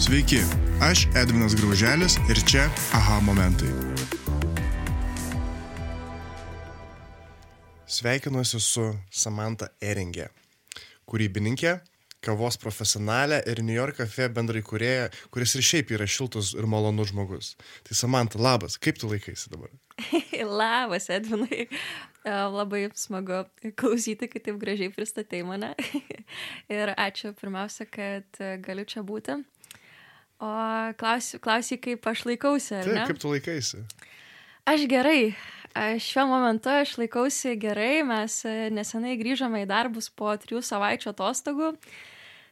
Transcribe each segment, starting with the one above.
Sveiki, aš Edvinas Grauželis ir čia aha momentai. Sveikinuosi su Samantha Eringė, kūrybininkė, kavos profesionalė ir New York cafe bendrai kurėja, kuris ir šiaip yra šiltas ir malonus žmogus. Tai Samantha, labas, kaip tu laikaisi dabar? Labas, Edvinai. E, labai smagu klausyti, kai taip gražiai pristatei mane. ir ačiū pirmiausia, kad galiu čia būti. O klausi, klausi kaip aš laikausi, Taip, ne? kaip tu laikaisi? Aš gerai. Šiuo momentu aš laikausi gerai, mes e, nesenai grįžome į darbus po trijų savaičių atostogų.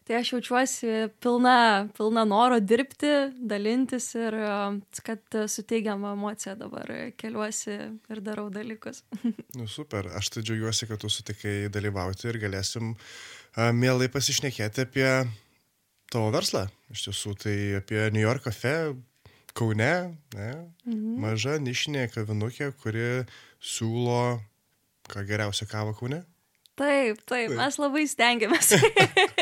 Tai aš jaučiuosi pilna, pilna noro dirbti, dalintis ir e, kad su teigiama emocija dabar keliuosi ir darau dalykus. Nu, super, aš tai džiaugiuosi, kad tu sutikai dalyvauti ir galėsim a, mielai pasišnekėti apie tavo verslą. Iš tiesų, tai apie New York cafe Kaune, ne? Mhm. maža nišinė kavinukė, kuri siūlo ką geriausią kavą Kaune. Taip, taip, Taip. mes labai stengiamės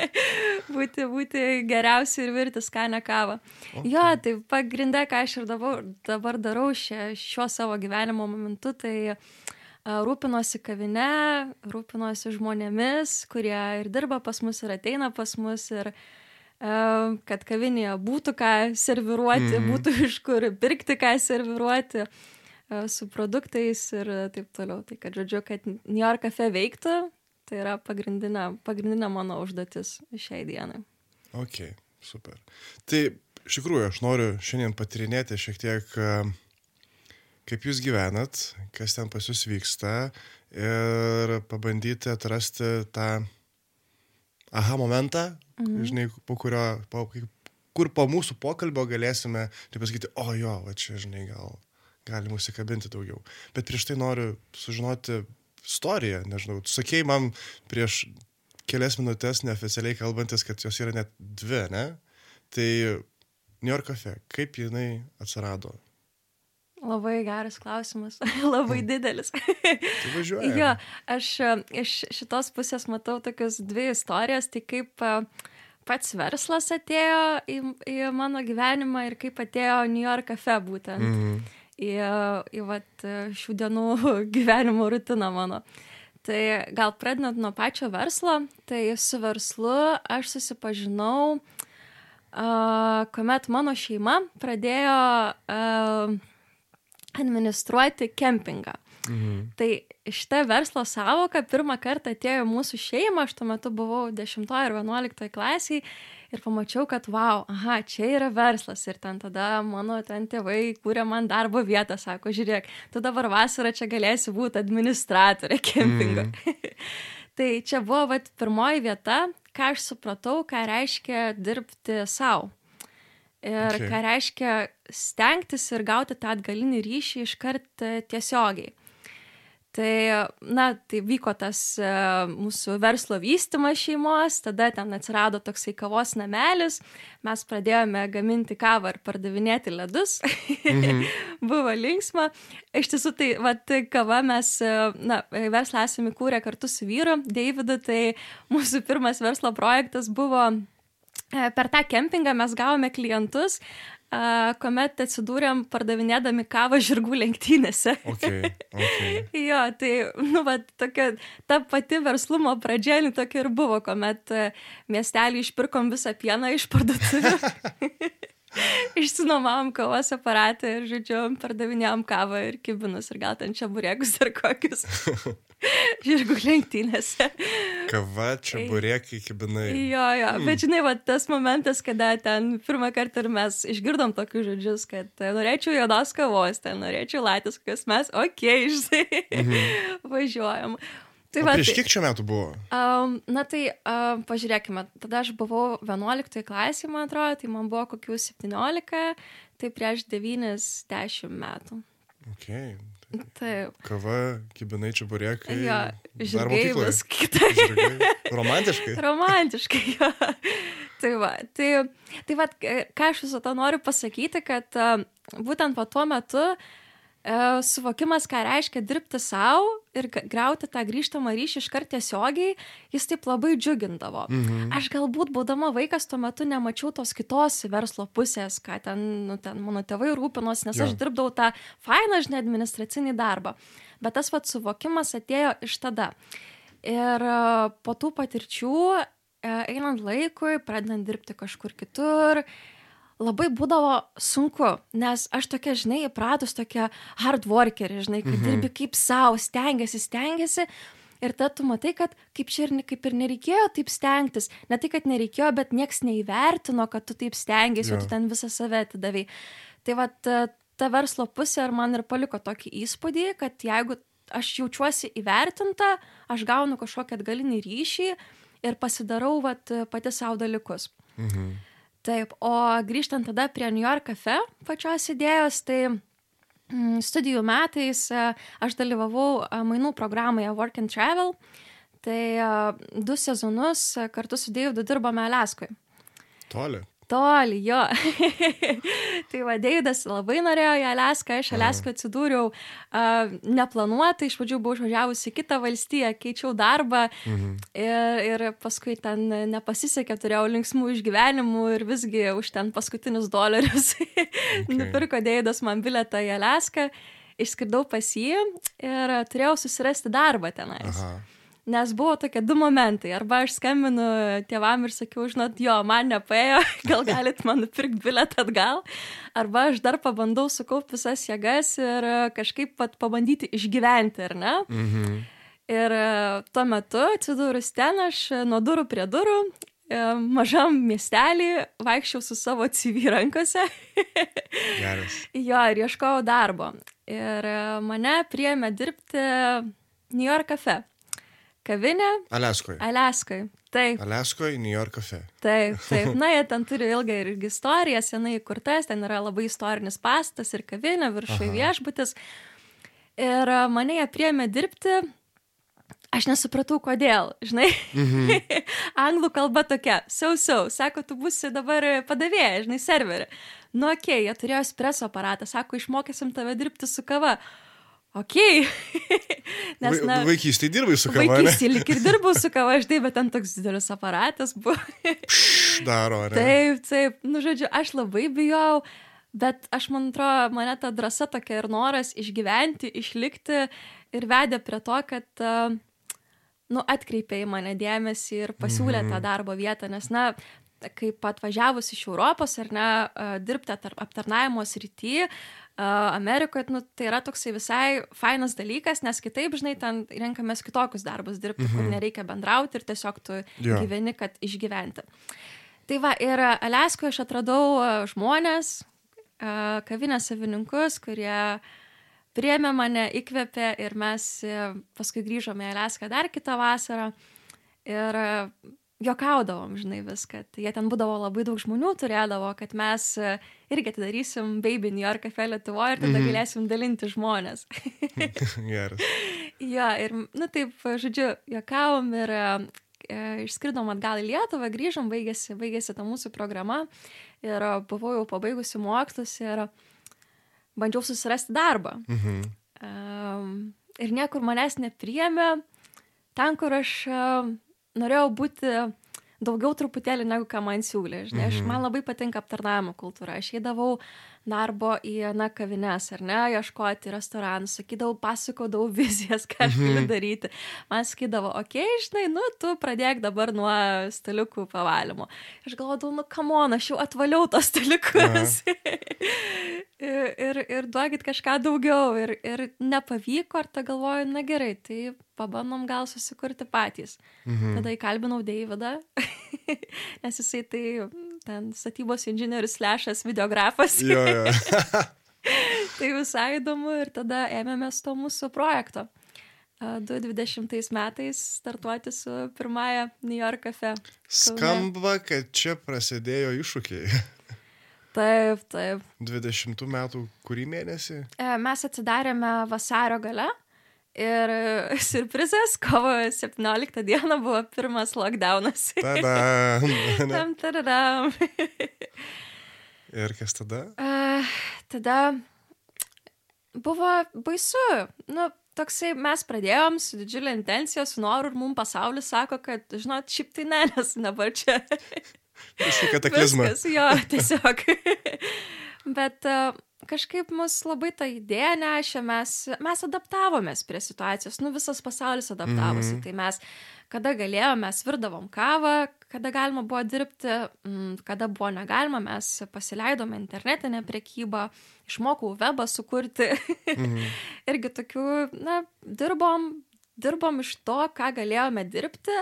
būti, būti geriausi ir virti skanę kavą. Okay. Jo, tai pagrindė, ką aš ir dabar, dabar darau šia, šiuo savo gyvenimo momentu, tai rūpinosi kavine, rūpinosi žmonėmis, kurie ir dirba pas mus, ir ateina pas mus, ir a, kad kavinėje būtų ką serviruoti, mm. būtų iš kur pirkti ką serviruoti a, su produktais ir taip toliau. Tai kad, žodžiu, kad New York cafe veiktų, tai yra pagrindinė, pagrindinė mano užduotis šiai dienai. Ok, super. Tai iš tikrųjų aš noriu šiandien patirinėti šiek tiek, a, kaip jūs gyvenat, kas ten pas jūs vyksta ir pabandyti atrasti tą aha momentą, mhm. žinai, po kurio, po, kur po mūsų pokalbio galėsime, taip pasakyti, o jo, va čia, žinai, gal galim užsikabinti daugiau. Bet prieš tai noriu sužinoti istoriją, nežinau, tu sakėjai man prieš kelias minutės neoficialiai kalbantis, kad jos yra net dvi, ne? Tai New York cafe, kaip jinai atsirado? Labai geras klausimas, labai didelis. Tai važiuoja. jo, aš e, iš šitos pusės matau tokias dvi istorijas, tai kaip e, pats verslas atėjo į, į mano gyvenimą ir kaip atėjo New York cafe būtent. Mhm. į, į vat, šių dienų gyvenimo rutiną mano. Tai gal pradedant nuo pačio verslo, tai su verslu aš susipažinau, uh, kuomet mano šeima pradėjo uh, administruoti kempingą. Mhm. Tai šitą verslo savoką pirmą kartą atėjo mūsų šeimą, aš tuo metu buvau 10 ir 11 klasiai ir pamačiau, kad wow, aha, čia yra verslas ir ten tada mano ten tėvai kūrė man darbo vietą, sako, žiūrėk, tu dabar vasarą čia galėsi būti administratorė kempingo. Mm. tai čia buvo vat, pirmoji vieta, ką aš supratau, ką reiškia dirbti savo. Ir Okay. ką reiškia stengtis ir gauti tą atgalinį ryšį iškart e, tiesiogiai. Tai, na, tai vyko tas uh, mūsų verslo vystimas šeimos, tada ten atsirado toksai kavos namelis, mes pradėjome gaminti kavą ir pardavinėti ledus. Mhm. Buvo linksma. Iš tiesų, tai vat, kava mes, e, na, verslą esame kūrę kartu su vyru, Davidu, tai mūsų pirmas verslo projektas buvo e, per tą kempingą mes gavome klientus, e, kuomet atsidūrėm pardavinėdami kavą žirgų lenktynėse. Okay, okay. Jo, tai, nu, va, tokia, ta pati verslumo pradžia, nu, tokia ir buvo, kuomet e, miestelį išpirkom visą pieną iš parduotuvių. Išsinomavom kavos aparatą ir, žodžiu, pardavinėjom kavą ir kibinus ir gal ten čia burėkus ar kokius žirgų lenktynėse. Kava, čia burėkai, kibinai. Jo, jo, bet žinai, va, tas momentas, kada ten pirmą kartą ir mes išgirdom tokius žodžius, kad e, norėčiau juodos kavos, ten norėčiau latės, kokias mes, okei, okay, žinai, mhm. važiuojam. Tai O prieš kiek čia metų buvo? Um, na tai um, pažiūrėkime, tada aš buvau 11 klasėje, man atrodo, tai man buvo kokių 17, tai prieš 90 metų. Okay. Taip. Kava, kibinai, čia burėkai. Jo, žirgai mokykloje. vis kitai. Žirgai. Romantiškai. Romantiškai, jo. Tai va, tai, tai va, ką aš visą to noriu pasakyti, kad uh, būtent po tuo metu uh, suvokimas, ką reiškia dirbti savo ir g- grauti tą grįžtamą ryšį iškart tiesiogiai, jis taip labai džiugindavo. Mhm. Aš galbūt, būdama vaikas, tuo metu nemačiau tos kitos verslo pusės, ką ten, nu, ten mano tėvai rūpinosi, nes Jo. aš dirbdavau tą fainą, žinai, administracinį darbą. Bet tas vat suvokimas atėjo iš tada. Ir e, po tų patirčių, e, einant laikui, pradedant dirbti kažkur kitur, labai būdavo sunku, nes aš tokia, žinai, įpratus tokia hard workerė, žinai, kai mhm. dirbi kaip savo, stengiasi, stengiasi. Ir tada tu matai, kad kaip čia ir, kaip ir nereikėjo taip stengtis. Ne tai, kad nereikėjo, bet nieks neįvertino, kad tu taip stengiasi, o tu ten visą save atidavai. Tai va, ta verslo pusė ir man ir paliko tokį įspūdį, kad jeigu aš jaučiuosi įvertinta, aš gaunu kažkokį atgalinį ryšį ir pasidarau vat, pati savo dalykus. Mhm. Taip, o grįžtant tada prie New York Cafe pačios idėjos, tai mm, studijų metais e, aš dalyvavau e, mainų programoje Work and Travel. Tai e, du sezonus kartu su Deividu dirbome Alaskoje. Toli. Toli, jo. tai va, Deividas labai norėjo į Alaską, aš Alaskoje atsidūriau uh, neplanuotai, iš pradžių buvau išvažiavusi į kitą valstiją, keičiau darbą Mhm. ir, ir paskui ten nepasisekė, turėjau linksmų išgyvenimų ir visgi už ten paskutinius dolerius okay. nupirko Deividas man biletą į Alaską, išskridau pas jį ir turėjau susirasti darbą tenais. Aha. Nes buvo tokie du momentai. Arba aš skambinu tėvam ir sakiau, žinot, jo, man nepaėjo, gal galit man nupirkti biletą atgal. Arba aš dar pabandau sukaupti visas jėgas ir e, kažkaip pat pabandyti išgyventi, ar ne? Mhm. Ir e, tuo metu atsidūrus ten, aš e, nuo durų prie durų, mažam miestelį, vaikščiau su savo CV rankose. Geras. jo, ir ieškojau darbo. Ir mane priėmė dirbti New York Cafe. Kavinė Aleskoje. Aliaskai. Taip, Aleskoje, New York cafe. taip, taip. Na, jie ten turi ilgą irgi istoriją, senai įkurtas, ten yra labai istorinis pastas ir kavinė, viršui Aha. viešbutis. Ir a, mane jie priėmė dirbti. Aš nesupratau, kodėl, žinai. Mhm. Anglų kalba tokia, sausiau, so, sako, tu būsi dabar padavėja, žinai, serverį. Nu, okei, okay, jie turėjo espreso aparatą, sako, išmokysim tave dirbti su kava. Okei. Okay. Va, vaikystėje dirbai su kava? Vaikystėje lik ir dirbau su kava, žinai, bet ten toks didelis aparatas buvo. Pš, daro, ne? taip, taip, nu žodžiu, aš labai bijau, bet aš man atrodo, mane ta drąsa tokia ir noras išgyventi, išlikti ir vedė prie to, kad, uh, nu, atkreipė į mane dėmesį ir pasiūlė Mhm. tą darbo vietą, nes, na, kaip atvažiavus iš Europos ar ne, dirbti atar- aptarnavimo srity, uh, Amerikoje, nu, tai yra toksai visai fainas dalykas, nes kitaip, žinai, ten renkamės kitokius darbus dirbti, mhm. kur nereikia bendrauti ir tiesiog tu Jo. gyveni, kad išgyventi. Tai va, ir Aleskoje aš atradau žmonės, kavinės savininkus, kurie priemė mane, įkvėpė ir mes e, paskui grįžome į Aleską dar kitą vasarą ir jokaudavom, žinai, viską. Tai jie ten būdavo labai daug žmonių, turėdavo, kad mes e, irgi atidarysim Baby New York cafe Lietuvoje ir tada Mhm. galėsim dalinti žmonės. Geras. Jo, ir, nu taip, žodžiu, juokavom ir e, e, išskridom atgal į Lietuvą, grįžom, baigėsi, baigėsi ta mūsų programa ir buvau jau pabaigusi mokslus ir bandžiau susirasti darbą. Mhm. Um, ir niekur manęs nepriemė, ten, kur aš um, norėjau būti daugiau truputėlį negu ką man siūlė. Žinai, aš, Mhm. man labai patinka aptarnavimo kultūra. Aš eidavau darbo į, na, kavines, ar ne, ieškoti restoranų, sakydavau, pasakodavau vizijas, ką aš galiu daryti. Man sakydavo, okei, okay, žinai, nu, tu pradėk dabar nuo staliukų pavalimo. Aš galvodavau, nu, kamon, aš jau atvaliau tos staliukus. ir, ir, ir duokit kažką daugiau. Ir, ir nepavyko, ar ta galvoju, na gerai, tai pabandom gal susikurti patys. Mhm. Tada įkalbinau Deividą, nes jisai tai ten statybos inžinierius lešas, videografas. Jo, jo. tai visai įdomu ir tada ėmėmės to mūsų projekto. A, 2020 metais startuoti su pirmąją New York cafe. Skamba, kad čia prasidėjo iššūkiai. Taip, taip. 20 metų kurį mėnesį? E, Mes atsidarėme vasario gale ir surprizas, kovo 17 dieną buvo pirmas lockdownas. Tada. Tam tararam. Ir kas tada? Uh, tada buvo baisu. Nu, toksai mes pradėjom su didžiulė intencija, su noru ir mums pasaulis sako, kad, žinot, šiaip tai ne, nes dabar čia. Kažkokį kataklizmą. Viskas, jo, tiesiog. Bet uh, kažkaip mus labai ta idėja nešė, mes, mes adaptavomės prie situacijos, nu visas pasaulis adaptavosi, mm -hmm. tai mes, kada galėjome, mes virdavom kavą, kada galima buvo dirbti, mm, kada buvo negalima, mes pasileidome internetinę priekybą, išmokau webą sukurti, mm -hmm. irgi tokių, na, dirbom, dirbom iš to, ką galėjome dirbti,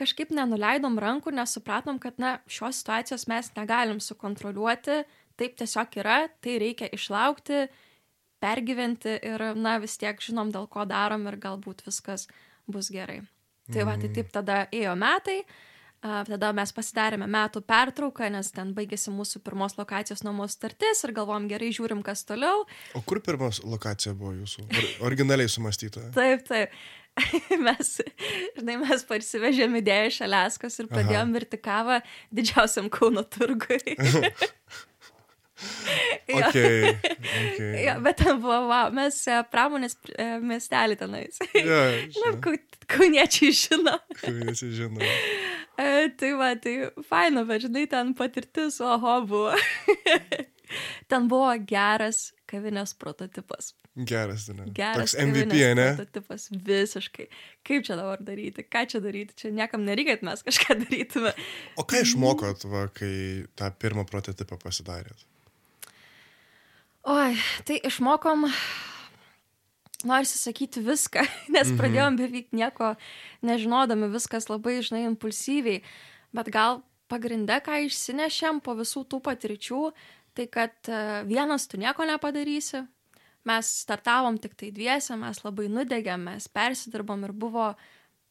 kažkaip nenuleidom rankų, nes supratom, kad, na, šios situacijos mes negalim sukontroliuoti, taip tiesiog yra, tai reikia išlaukti, pergyventi ir, na, vis tiek žinom, dėl ko darom ir galbūt viskas bus gerai. Tai va, tai Mhm. taip tada ėjo metai, tada mes pasidarėme metų pertrauką, nes ten baigėsi mūsų pirmos lokacijos nuomos startis ir galvom gerai žiūrim, kas toliau. O kur pirmas lokacija buvo jūsų? Or, originaliai sumastyta. Taip, taip. mes, žinai, mes parsivežėm idėją iš Aleskos ir pradėjom virti kavą didžiausiam Kauno turgui. Jo. Okay, okay. Jo, bet ten buvo, wow, mes e, pramonės e, miestelį tenais. Na, žinau, kau- kauniečiai žino. visi žino. E, tai va, tai faina, bet žinai, ten patirtis, oho, buvo. ten buvo geras kavinės prototipas. Geras, ne? Geras Toks MVP, ne? prototipas. Visiškai. Kaip čia dabar daryti? Ką čia daryti? Čia niekam nereikia, kad mes kažką darytume. O ką išmokot, va, kai tą pirmą prototipą pasidarėt? Oi, tai išmokom, norisi sakyti viską, nes Mhm. pradėjom beveik nieko nežinodami, viskas labai, žinai, impulsyviai. Bet gal pagrindė, ką išsinešėm po visų tų patirčių, tai kad e, vienas tu nieko nepadarysi. Mes startavom tik tai dviese, mes labai nudegėm, mes persidirbom ir buvo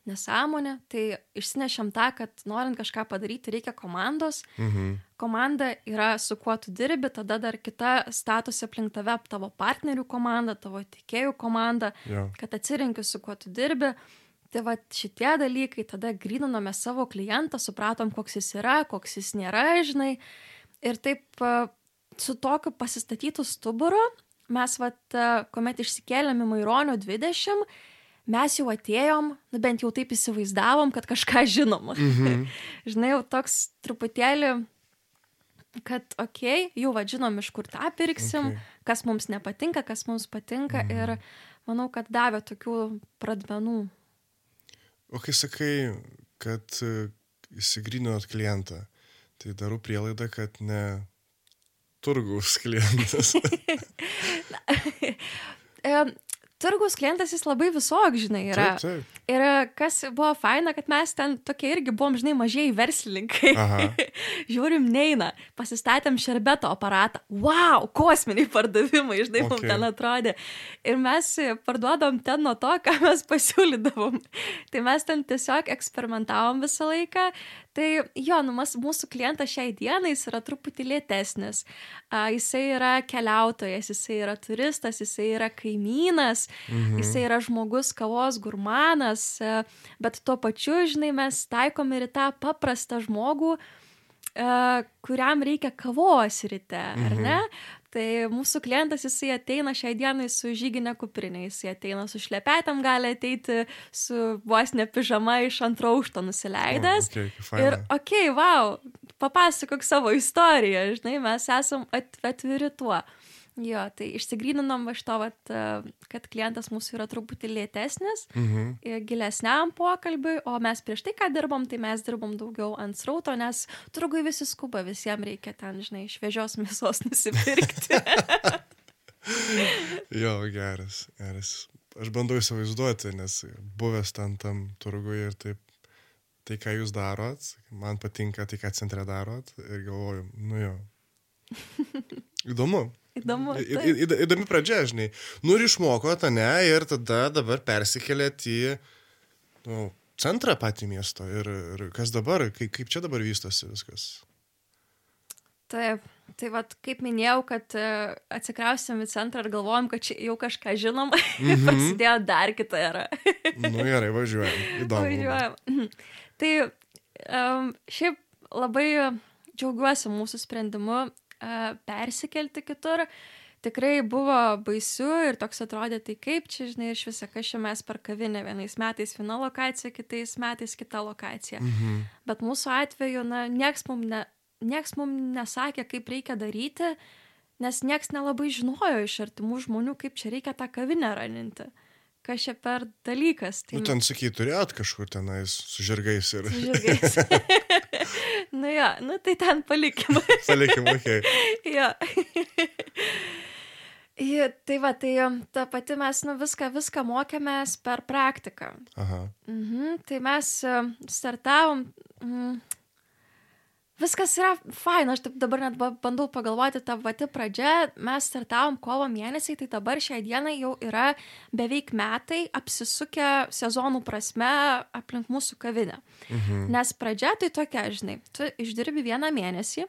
nesąmonė. Tai išsinešėm tą, kad norint kažką padaryti, reikia komandos Mhm. komanda yra su kuo tu dirbi, tada dar kita statusi aplink tave, tavo partnerių komanda, tavo tikėjų komanda, Jo. kad atsirinki su kuo tu dirbi. Tai va šitie dalykai, tada grinome savo klientą, supratom, koks jis yra, koks jis nėra, žinai. Ir taip su tokiu pasistatytų stuburu, mes, va, kuomet išsikėlėme Maironio 20, mes jau atėjom, nu bent jau taip įsivaizdavom, kad kažką žinom. Mhm. žinai, jau toks truputėlį, kad, okei, okay, jau vadžinom, iš kur tą pirksim, Okay. okay. kas mums nepatinka, kas mums patinka Mhm. ir manau, kad davė tokių pradmenų. O kai sakai, kad e, įsigrinot klientą, tai darau prielaidą, kad ne turgaus klientas. Turgus klientas jis labai visok, žinai, yra. Taip, taip. Ir kas buvo faina, kad mes ten tokie irgi buvom, žinai, mažieji verslininkai. Žiūrim, neina, pasistatėm šerbeto aparatą. Wow, kosminiai pardavimai, žinai, okay. mums ten atrodė. Ir mes parduodam ten nuo to, ką mes pasiūlydavom. Tai mes ten tiesiog eksperimentavom visą laiką. Tai jo, nu, mas, mūsų klientas šiai dienai jis yra truputį lėtesnis. A, jisai yra keliautojas, jisai yra turistas, jisai yra kaimynas, mhm. jisai yra žmogus kavos gurmanas, e, bet tuo pačiu, žinai, mes taikom ir tą paprastą žmogų, kuriam reikia kavos ryte, ar Mhm. Tai mūsų klientas, jisai ateina šiai dienai su žyginė kuprinė, jisai ateina su šlepetėm, gali ateiti su vos ne pižama iš antro aukšto nusileidęs. O, okay, Ir, okei, okay, wow, papasakok savo istoriją, žinai, mes esam at, atviri tuo. Jo, tai išsigryninom iš to, vat, e, kad klientas mūsų yra truputį lėtesnis, Mhm. e, gilesniam pokalbiui, o mes prieš tai, ką dirbom, tai mes dirbom daugiau ant srauto, nes turgui visi skuba, visiems reikia ten, žinai, šviežios mėsos nusipirkti. Jo, geras, geras. Aš bandau įsivaizduoti, nes buvęs ten tam turgui ir taip, tai ką jūs darot, man patinka tai, ką centre darot ir galvoju, nu jo. Įdomu. Įdomu. Taip. Įdomi pradžia, žinai. Nu ir išmokot, ne, ir tada dabar persikėlėt į nu, centrą patį miesto. Ir, ir kas dabar, kaip, kaip čia dabar vystosi viskas? Taip, tai vad, kaip minėjau, kad uh, atsikraustėm į centrą ir galvojom, kad čia jau kažką žinom, mm Mhm. prasidėjo dar kita era. Nu gerai, važiuojam. Įdomu. labai. Važiuojam. Tai um, šiaip labai džiaugiuosi mūsų sprendimu persikelti kitur. tikrai buvo baisu ir toks atrodė, tai kaip čia, žinai, iš viso, kas čia mes per kavinę, vienais metais viena lokacija, kitais metais kita lokacija. Mhm. Bet mūsų atveju, na, nieks mums ne, nieks mum nesakė, kaip reikia daryti, nes nieks nelabai žinojo iš artimų žmonių, kaip čia reikia tą kavinę raninti. Kas čia per dalykas. Tai... Nu, ten sakai, turėjot kažkur tenais su žirgais ir... Su žirgais. nu jo, nu tai ten palikim. palikim, okei. Okay. jo. Ja, tai va, tai ta pati mes nu, viską, viską mokėmės per praktiką. Aha. Mhm, tai mes startavom, mm, viskas yra faina, aš dabar net bandau pagalvoti, ta pati pradžia, mes startavom kovo mėnesį, tai dabar šiai dienai jau yra beveik metai apsisukę sezonų prasme aplink mūsų kavinę. Mhm. Nes pradžia tai tokia, žinai, tu išdirbi vieną mėnesį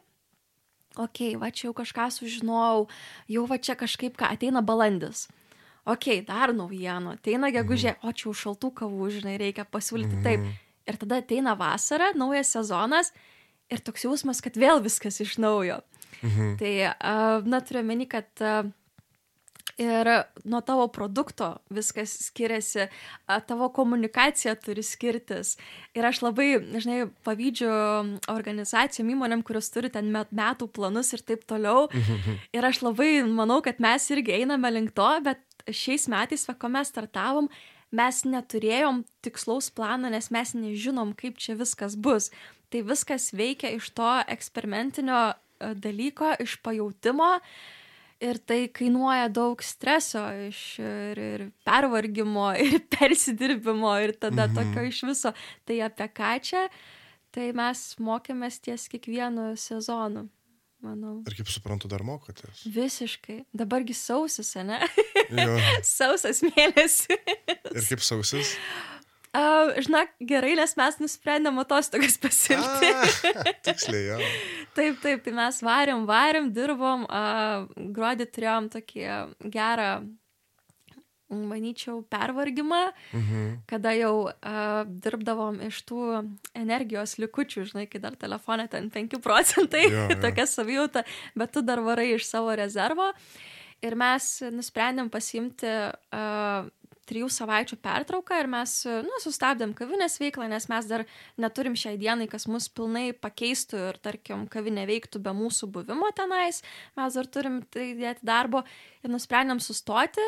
okei, okay, va čia jau kažką sužinojau, jau va čia kažkaip, ką ateina balandis. Okei, okay, dar naujienų, ateina gegužė, mm. o čia jau šaltų kavų, žinai, reikia pasiūlyti mm. taip. Ir tada ateina vasara, naujas sezonas ir toks jausmas, kad vėl viskas iš naujo. -hmm. Tai, na, turiu meni, kad ir nuo tavo produkto viskas skiriasi, tavo komunikacija turi skirtis. Ir aš labai, žinai, pavydžiu organizacijom, įmonėm, kurios turi ten metų planus ir taip toliau. Ir aš labai manau, kad mes irgi einame link to, bet šiais metais, va, ko mes startavom, mes neturėjom tikslaus plano, nes mes nežinom, kaip čia viskas bus. Tai viskas veikia iš to eksperimentinio dalyko, iš pajūtimo. Ir tai kainuoja daug streso iš ir, ir pervargimo, ir persidirbimo, ir tada mhm. tokio iš viso. Tai apie ką čia, tai mes mokėmės ties kiekvienu sezonu. Manau. Ir kaip suprantu, dar mokotės. Visiškai. Dabargi sausis, ne? Sausas mėnesis. ir kaip sausis? Uh, žinok, gerai, nes mes nusprendėm atostogas pasimti. Tiksliai, jo. taip, taip, tai mes varėm, varėm, dirbom, uh, gruodį turėjom tokį gerą, manyčiau, pervargimą, mhm. kada jau uh, dirbdavom iš tų energijos likučių, žinai, kai dar telefonė ten 5 procentai, jo, jo. tokia savijauta, bet tu dar varai iš savo rezervo. Ir mes nusprendėm pasimti uh, trijų savaičių pertrauką ir mes nu, sustabdėm kavinės veiklą, nes mes dar neturim šiai dienai, kas mus pilnai pakeistų ir, tarkim, kavinė veiktų be mūsų buvimo tenais, mes dar turim tai dėti darbo ir nusprendėm sustoti,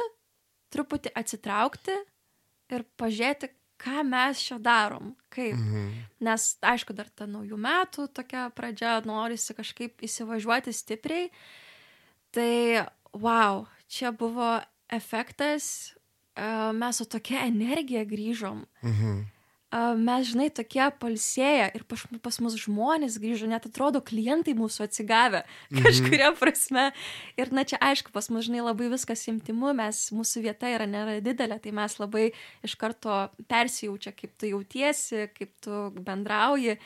truputį atsitraukti ir pažiūrėti, ką mes čia darom, kaip. Mhm. Nes, aišku, dar ta naujų metų tokia pradžia, norisi kažkaip įsivažiuoti stipriai. Tai, wow, čia buvo efektas mes su tokia energija grįžom. Mhm. Mes, žinai, tokie palsėję ir pas, pas mus žmonės grįžo, net atrodo, klientai mūsų atsigavę mhm. kažkuria prasme. Ir, na, čia aišku, pas mus, žinai, labai viskas imtimu, mes, mūsų vieta yra nėra didelė, tai mes labai iš karto persijaučia, kaip tu jautiesi, kaip tu bendrauji.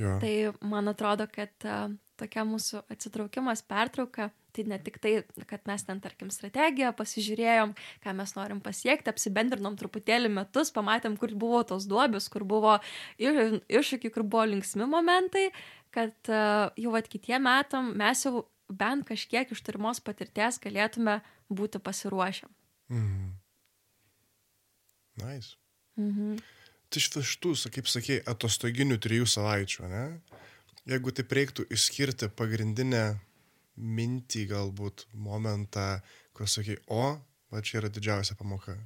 Jo. Tai man atrodo, kad uh, tokia mūsų atsitraukimas, pertrauka tai ne tik tai kad mes ten tarkim strategiją pasižiūrėjom ką mes norim pasiekti apsibendrinom truputėlį metus pamatėm kur buvo tos duobės kur buvo iššūkiai kur buvo linksmi momentai kad e, jau vat kitiem metam mes jau bent kažkiek iš turimos patirties galėtume būti pasiruošę. Mhm. Nice. Mhm. Tai iš tų, kaip sakė, atostoginių trijų savaičių, ne? Jeigu taip reiktų išskirti pagrindinę mintį galbūt, momentą, kur sakai, o, va čia yra didžiausia pamoka.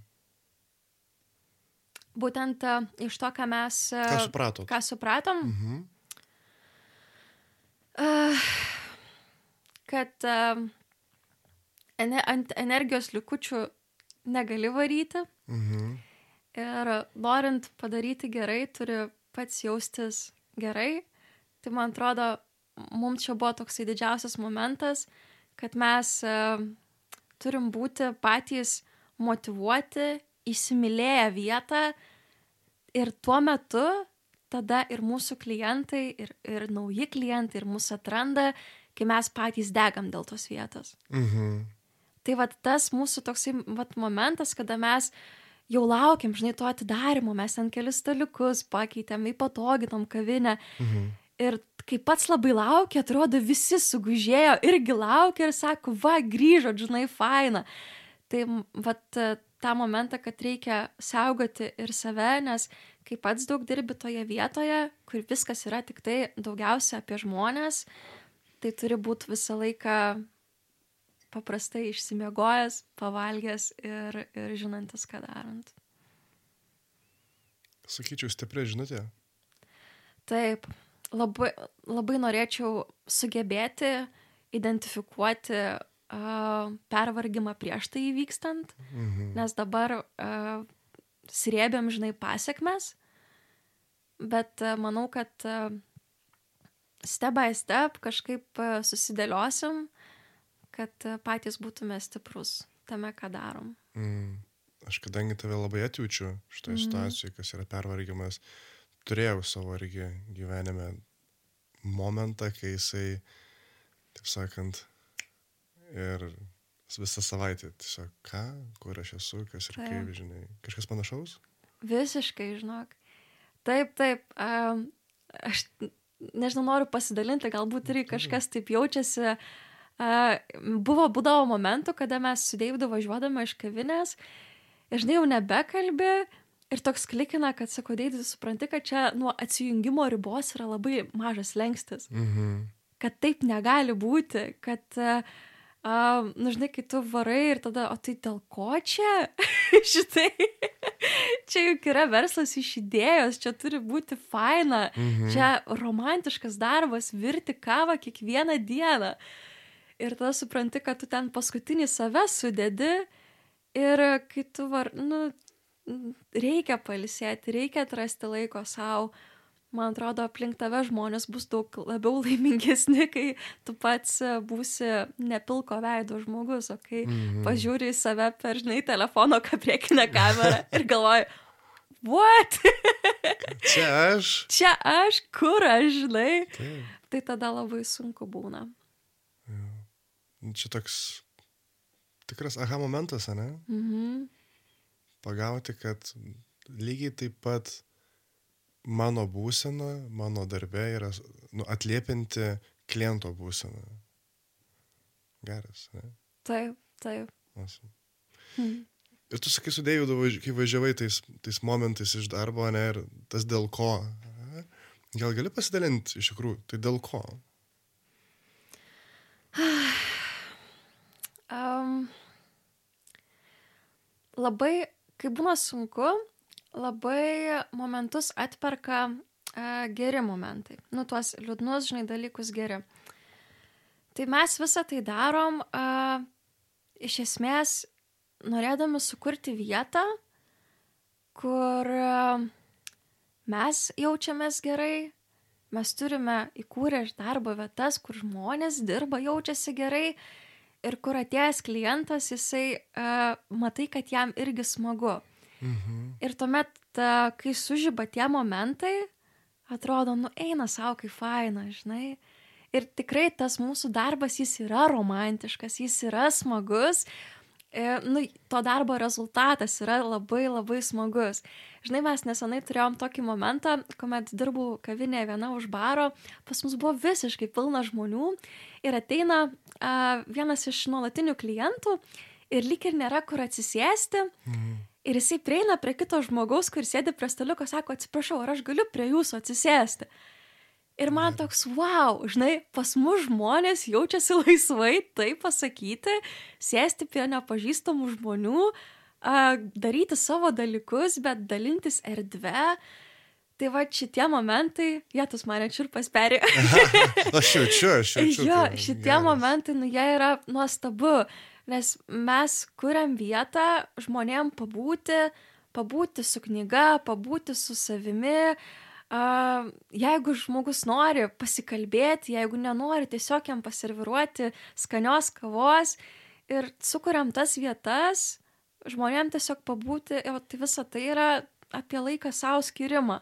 Būtent uh, iš to, ką mes... Uh, ką supratom? Ką supratom? Mhm. Uh, kad uh, ant energijos likučių negali varyti. Mhm. Ir norint padaryti gerai, turi pats jaustis gerai. Tai man atrodo, mums čia buvo toksai didžiausias momentas, kad mes uh, turim būti patys motivuoti, įsimylėję vietą ir tuo metu tada ir mūsų klientai, ir, ir nauji klientai, ir mūsų atranda, kai mes patys degam dėl tos vietos. Mhm. Tai va tas mūsų toksai vat, momentas, kada mes jau laukiam, žinai, to atidarimo, mes ten kelis staliukus pakeitėm, įpatoginom kavinę. Mhm Ir kai pats labai laukia, atrodo, visi sugužėjo, irgi laukia ir sako, va, grįžo, žinai, faina. Tai, vat, tą momentą, kad reikia saugoti ir save, nes kai pats daug dirbi toje vietoje, kur viskas yra tik tai daugiausia apie žmonės, tai turi būti visą laiką paprastai išsimiegojęs, pavalgęs ir, ir žinantis, ką darant. Sakyčiau, stipri žinutė. Taip, labai, labai norėčiau sugebėti identifikuoti uh, pervargimą prieš tai įvykstant, mhm. nes dabar uh, srėbėm, žinai, pasiekmes, bet uh, manau, kad uh, step by step kažkaip uh, susidėliosim, kad uh, patys būtume stiprus tame, ką darom. Mm aš kadangi tave labai atjaučiu šitoje mm. situacijoje, kas yra pervargimas, turėjau savo irgi gyvenime momentą, kai jisai, taip sakant, ir visą savaitę tiesiog ką, kur aš esu, kas ir kaip, žinai, kažkas panašaus? Visiškai, žinok. Taip, taip. Um, aš nežinau, noriu pasidalinti, galbūt irgi kažkas taip jaučiasi. Uh, buvo, būdavo momentų, kada mes su Deividu važiuodame iš kavinės ir žinai, jau nebekalbė. Ir toks klikina, kad sako, Deidis, supranti, kad čia nuo atsijungimo ribos yra labai mažas lengstis. Mhm. Kad taip negali būti, kad, uh, nu žinai, kai tu varai ir tada, o tai dėl ko čia? Šitai, čia juk yra verslas iš idėjos, čia turi būti faina, mhm. čia romantiškas darbas, virti kavą kiekvieną dieną. Ir tada supranti, kad tu ten paskutinį save sudedi Ir kai tu var, nu, reikia palisėti, reikia atrasti laiko savo, man atrodo, aplink tave žmonės bus daug labiau laimingesni, kai tu pats būsi nepilko veido žmogus, o kai mm -hmm. pažiūri į save per, žinai, telefono kapriekinę kamerą ir galvoji, what? Čia aš. Čia aš, kur aš, žinai. Taip. Tai tada labai sunku būna. Ja. Čia toks tikras aha momentas, ne? Mhm. Pagauti, kad lygiai taip pat mano būsena, mano darbė yra nu, atliepinti kliento būseną. Geras, ne? Taip, taip. Awesome. Hmm. Ir tu sakai su Deividu, kai važiavai tais, tais momentais iš darbo, ne, ir tas dėl ko. Gal gali pasidalinti iš tikrųjų, tai dėl ko? um, labai, kai būna sunku, labai momentus atperka uh, geri momentai. Nu, tuos liūdnus, žinai, dalykus geri. Tai mes visą tai darom uh, iš esmės norėdami sukurti vietą, kur uh, mes jaučiamės gerai, mes turime įkūrę darbo vietas, kur žmonės dirba, jaučiasi gerai ir kur atėjęs klientas, jisai uh, matai, kad jam irgi smagu. Mhm. Ir tuomet, uh, kai sužyba tie momentai, atrodo, nu eina savo kaip faina, žinai. Ir tikrai tas mūsų darbas, jis yra romantiškas, jis yra smagus, e, nu, to darbo rezultatas yra labai labai smagus. Žinai, mes nesenai turėjom tokį momentą, kuomet dirbau kavinėje viena už baro, pas mus buvo visiškai pilna žmonių ir ateina a, vienas iš nuolatinių klientų ir lyg ir nėra kur atsisėsti. Mhm. Ir jisai prieina prie kito žmogaus, kuris sėdi prie staliuko, sako, atsiprašau, ar aš galiu prie jūsų atsisėsti. Ir man toks, wow, žinai, pas mus žmonės jaučiasi laisvai tai pasakyti, sėsti prie nepažįstamų žmonių, daryti savo dalykus, bet dalintis erdvę. Tai va šitie momentai, jie tas mane čirpas perė. aš jaučiu, aš jaučiu. Jo, tai šitie geras. momentai, nu jie yra nuostabu, nes mes kuriam vietą žmonėm pabūti, pabūti su knyga, pabūti su savimi, Uh, jeigu žmogus nori pasikalbėti, jeigu nenori tiesiog jam paserviruoti skanios kavos ir sukuriam tas vietas, žmonėm tiesiog pabūti, ir tai visa tai yra apie laiką savo skirimą.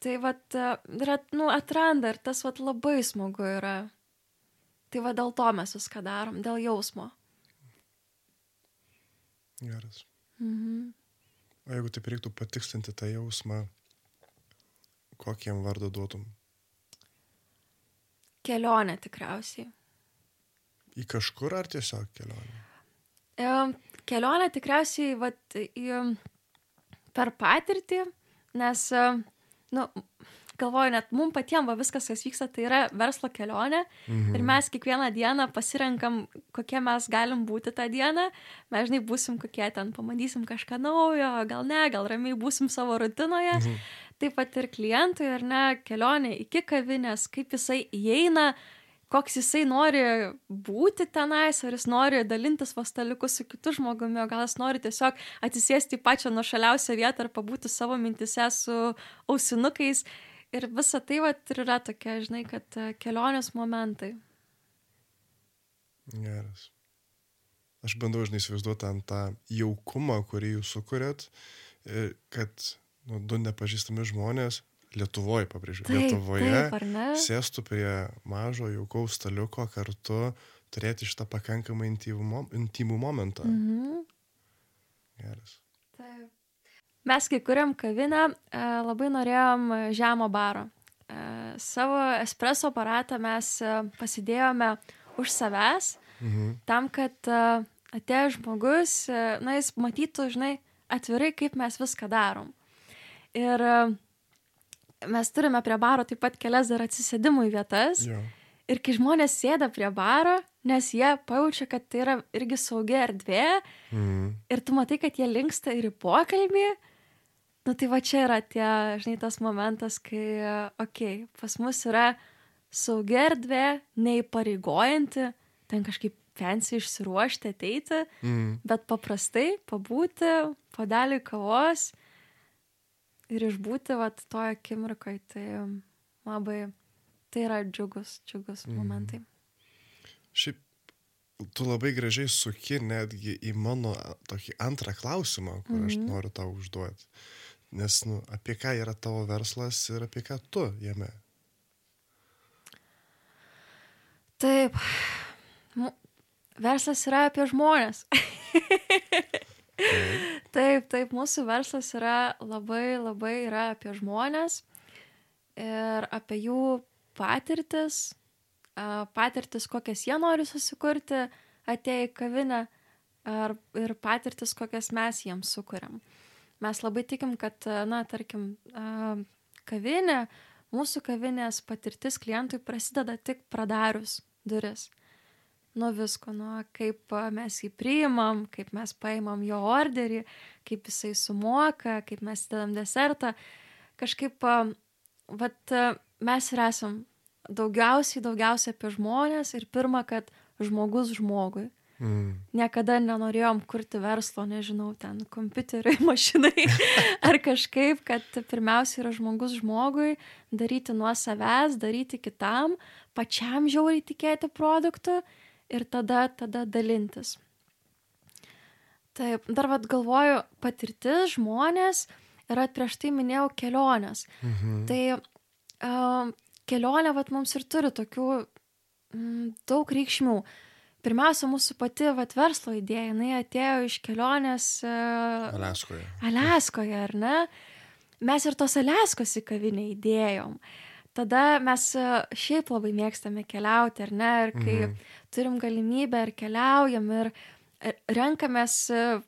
Tai vat, yra, nu, atranda ir tas vat labai smagu yra. Tai va dėl to mes viską darom, dėl jausmo. Geras. Mhm. O jeigu taip reiktų patikslinti tą jausmą, kokį jam vardą duotum? Kelionė tikriausiai. Į kažkur ar tiesiog kelionė? E, kelionė tikriausiai vat, į, per patirtį, nes, nu, galvoju, net mums patiems va, viskas, kas vyksta, tai yra verslo kelionė. Mhm. Ir mes kiekvieną dieną pasirenkam, kokie mes galim būti tą dieną. Mes žinai, būsim kokie ten, pamatysim kažką naujo, gal ne, gal ramiai būsim savo rutinoje. Mhm. Taip pat ir klientui, ar ne, kelionė iki kavinės, kaip jisai įeina koks jisai nori būti tenais, ar jis nori dalintis pastaliukus su kitu žmogumi, o gal jis nori tiesiog atsisėsti į pačią nuošaliausią vietą ir pabūti savo mintise su ausinukais ir visa tai vat yra tokia, žinai, kad e, kelionės momentai. Geras. Aš bandau, žinai, įsivaizduoti ant tą jaukumą, kurį jūs sukūrėt, e, kad nu, du nepažįstami žmonės Lietuvoje, pabrėžiu, taip, Lietuvoje taip, sėstų prie mažo jaukaus staliuko kartu, turėti šitą pakankamai intimų, intimų momentą. Mhm. Geras. Taip. Mes, kai kuriam kavinę, e, labai norėjom žemo baro. E, savo espreso aparatą mes e, pasidėjome už savęs, Mhm. tam, kad atėjęs žmogus, na, jis matytų, žinai, atvirai, kaip mes viską darom. Ir mes turime prie baro taip pat kelias dar atsisėdimų vietas. Jo. Ir kai žmonės sėda prie baro, nes jie pajaučia, kad tai yra irgi saugi erdvė, Mhm. ir tu matai, kad jie linksta ir į pokalbį, nu tai va čia yra tie, žinai, tas momentas, kai, okei, okay, pas mus yra saugi erdvė, neįpareigojanti, ten kažkaip fancy išsiruošti, ateiti, Mhm. bet paprastai pabūti, padelį kavos ir išbūti, va, toje akimirkoje, tai labai, tai yra džiugus, džiugus Mhm. momentai. Šiaip tu labai gražiai suki netgi į mano tokį antrą klausimą, kur aš Mhm. noriu tau užduoti. Nes, nu, apie ką yra tavo verslas ir apie ką tu jame. Taip, verslas yra apie žmonės. taip, taip, mūsų verslas yra labai, labai yra apie žmonės ir apie jų patirtis, patirtis, kokias jie nori susikurti, atėję į kavinę ar, ir patirtis, kokias mes jiems sukuriam. Mes labai tikim, kad, na, tarkim, kavinė, mūsų kavinės patirtis klientui prasideda tik pradarius duris. Nuo visko, nuo kaip mes jį priimam, kaip mes paimam jo orderį, kaip jisai sumoka, kaip mes dedam desertą. Kažkaip, vat, mes ir esam daugiausiai, daugiausiai apie žmonės ir pirmą, kad žmogus žmogui. Mm. Niekada nenorėjom kurti verslo, nežinau, ten kompiuteriui, mašinai ar kažkaip, kad pirmiausia yra žmogus žmogui, daryti nuo savęs, daryti kitam, pačiam žiauriai tikėti produktu ir tada, tada dalintis. Taip, dar vad galvoju, patirtis, žmonės ir prieš tai minėjau kelionės. Mhm. Tai uh, kelionė vat, mums ir turi tokių mm, daug reikšmių. Pirmiausia, mūsų pati vat, verslo idėja, jinai atėjo iš kelionės uh, Aleskoje. Aleskoje, ar ne? Mes ir tos Aleskos į kavinę įdėjom. Tada mes e, šiaip labai mėgstame keliauti, ar ne? Ir kai Mhm. turim galimybę ir keliaujam ir ir renkamės e,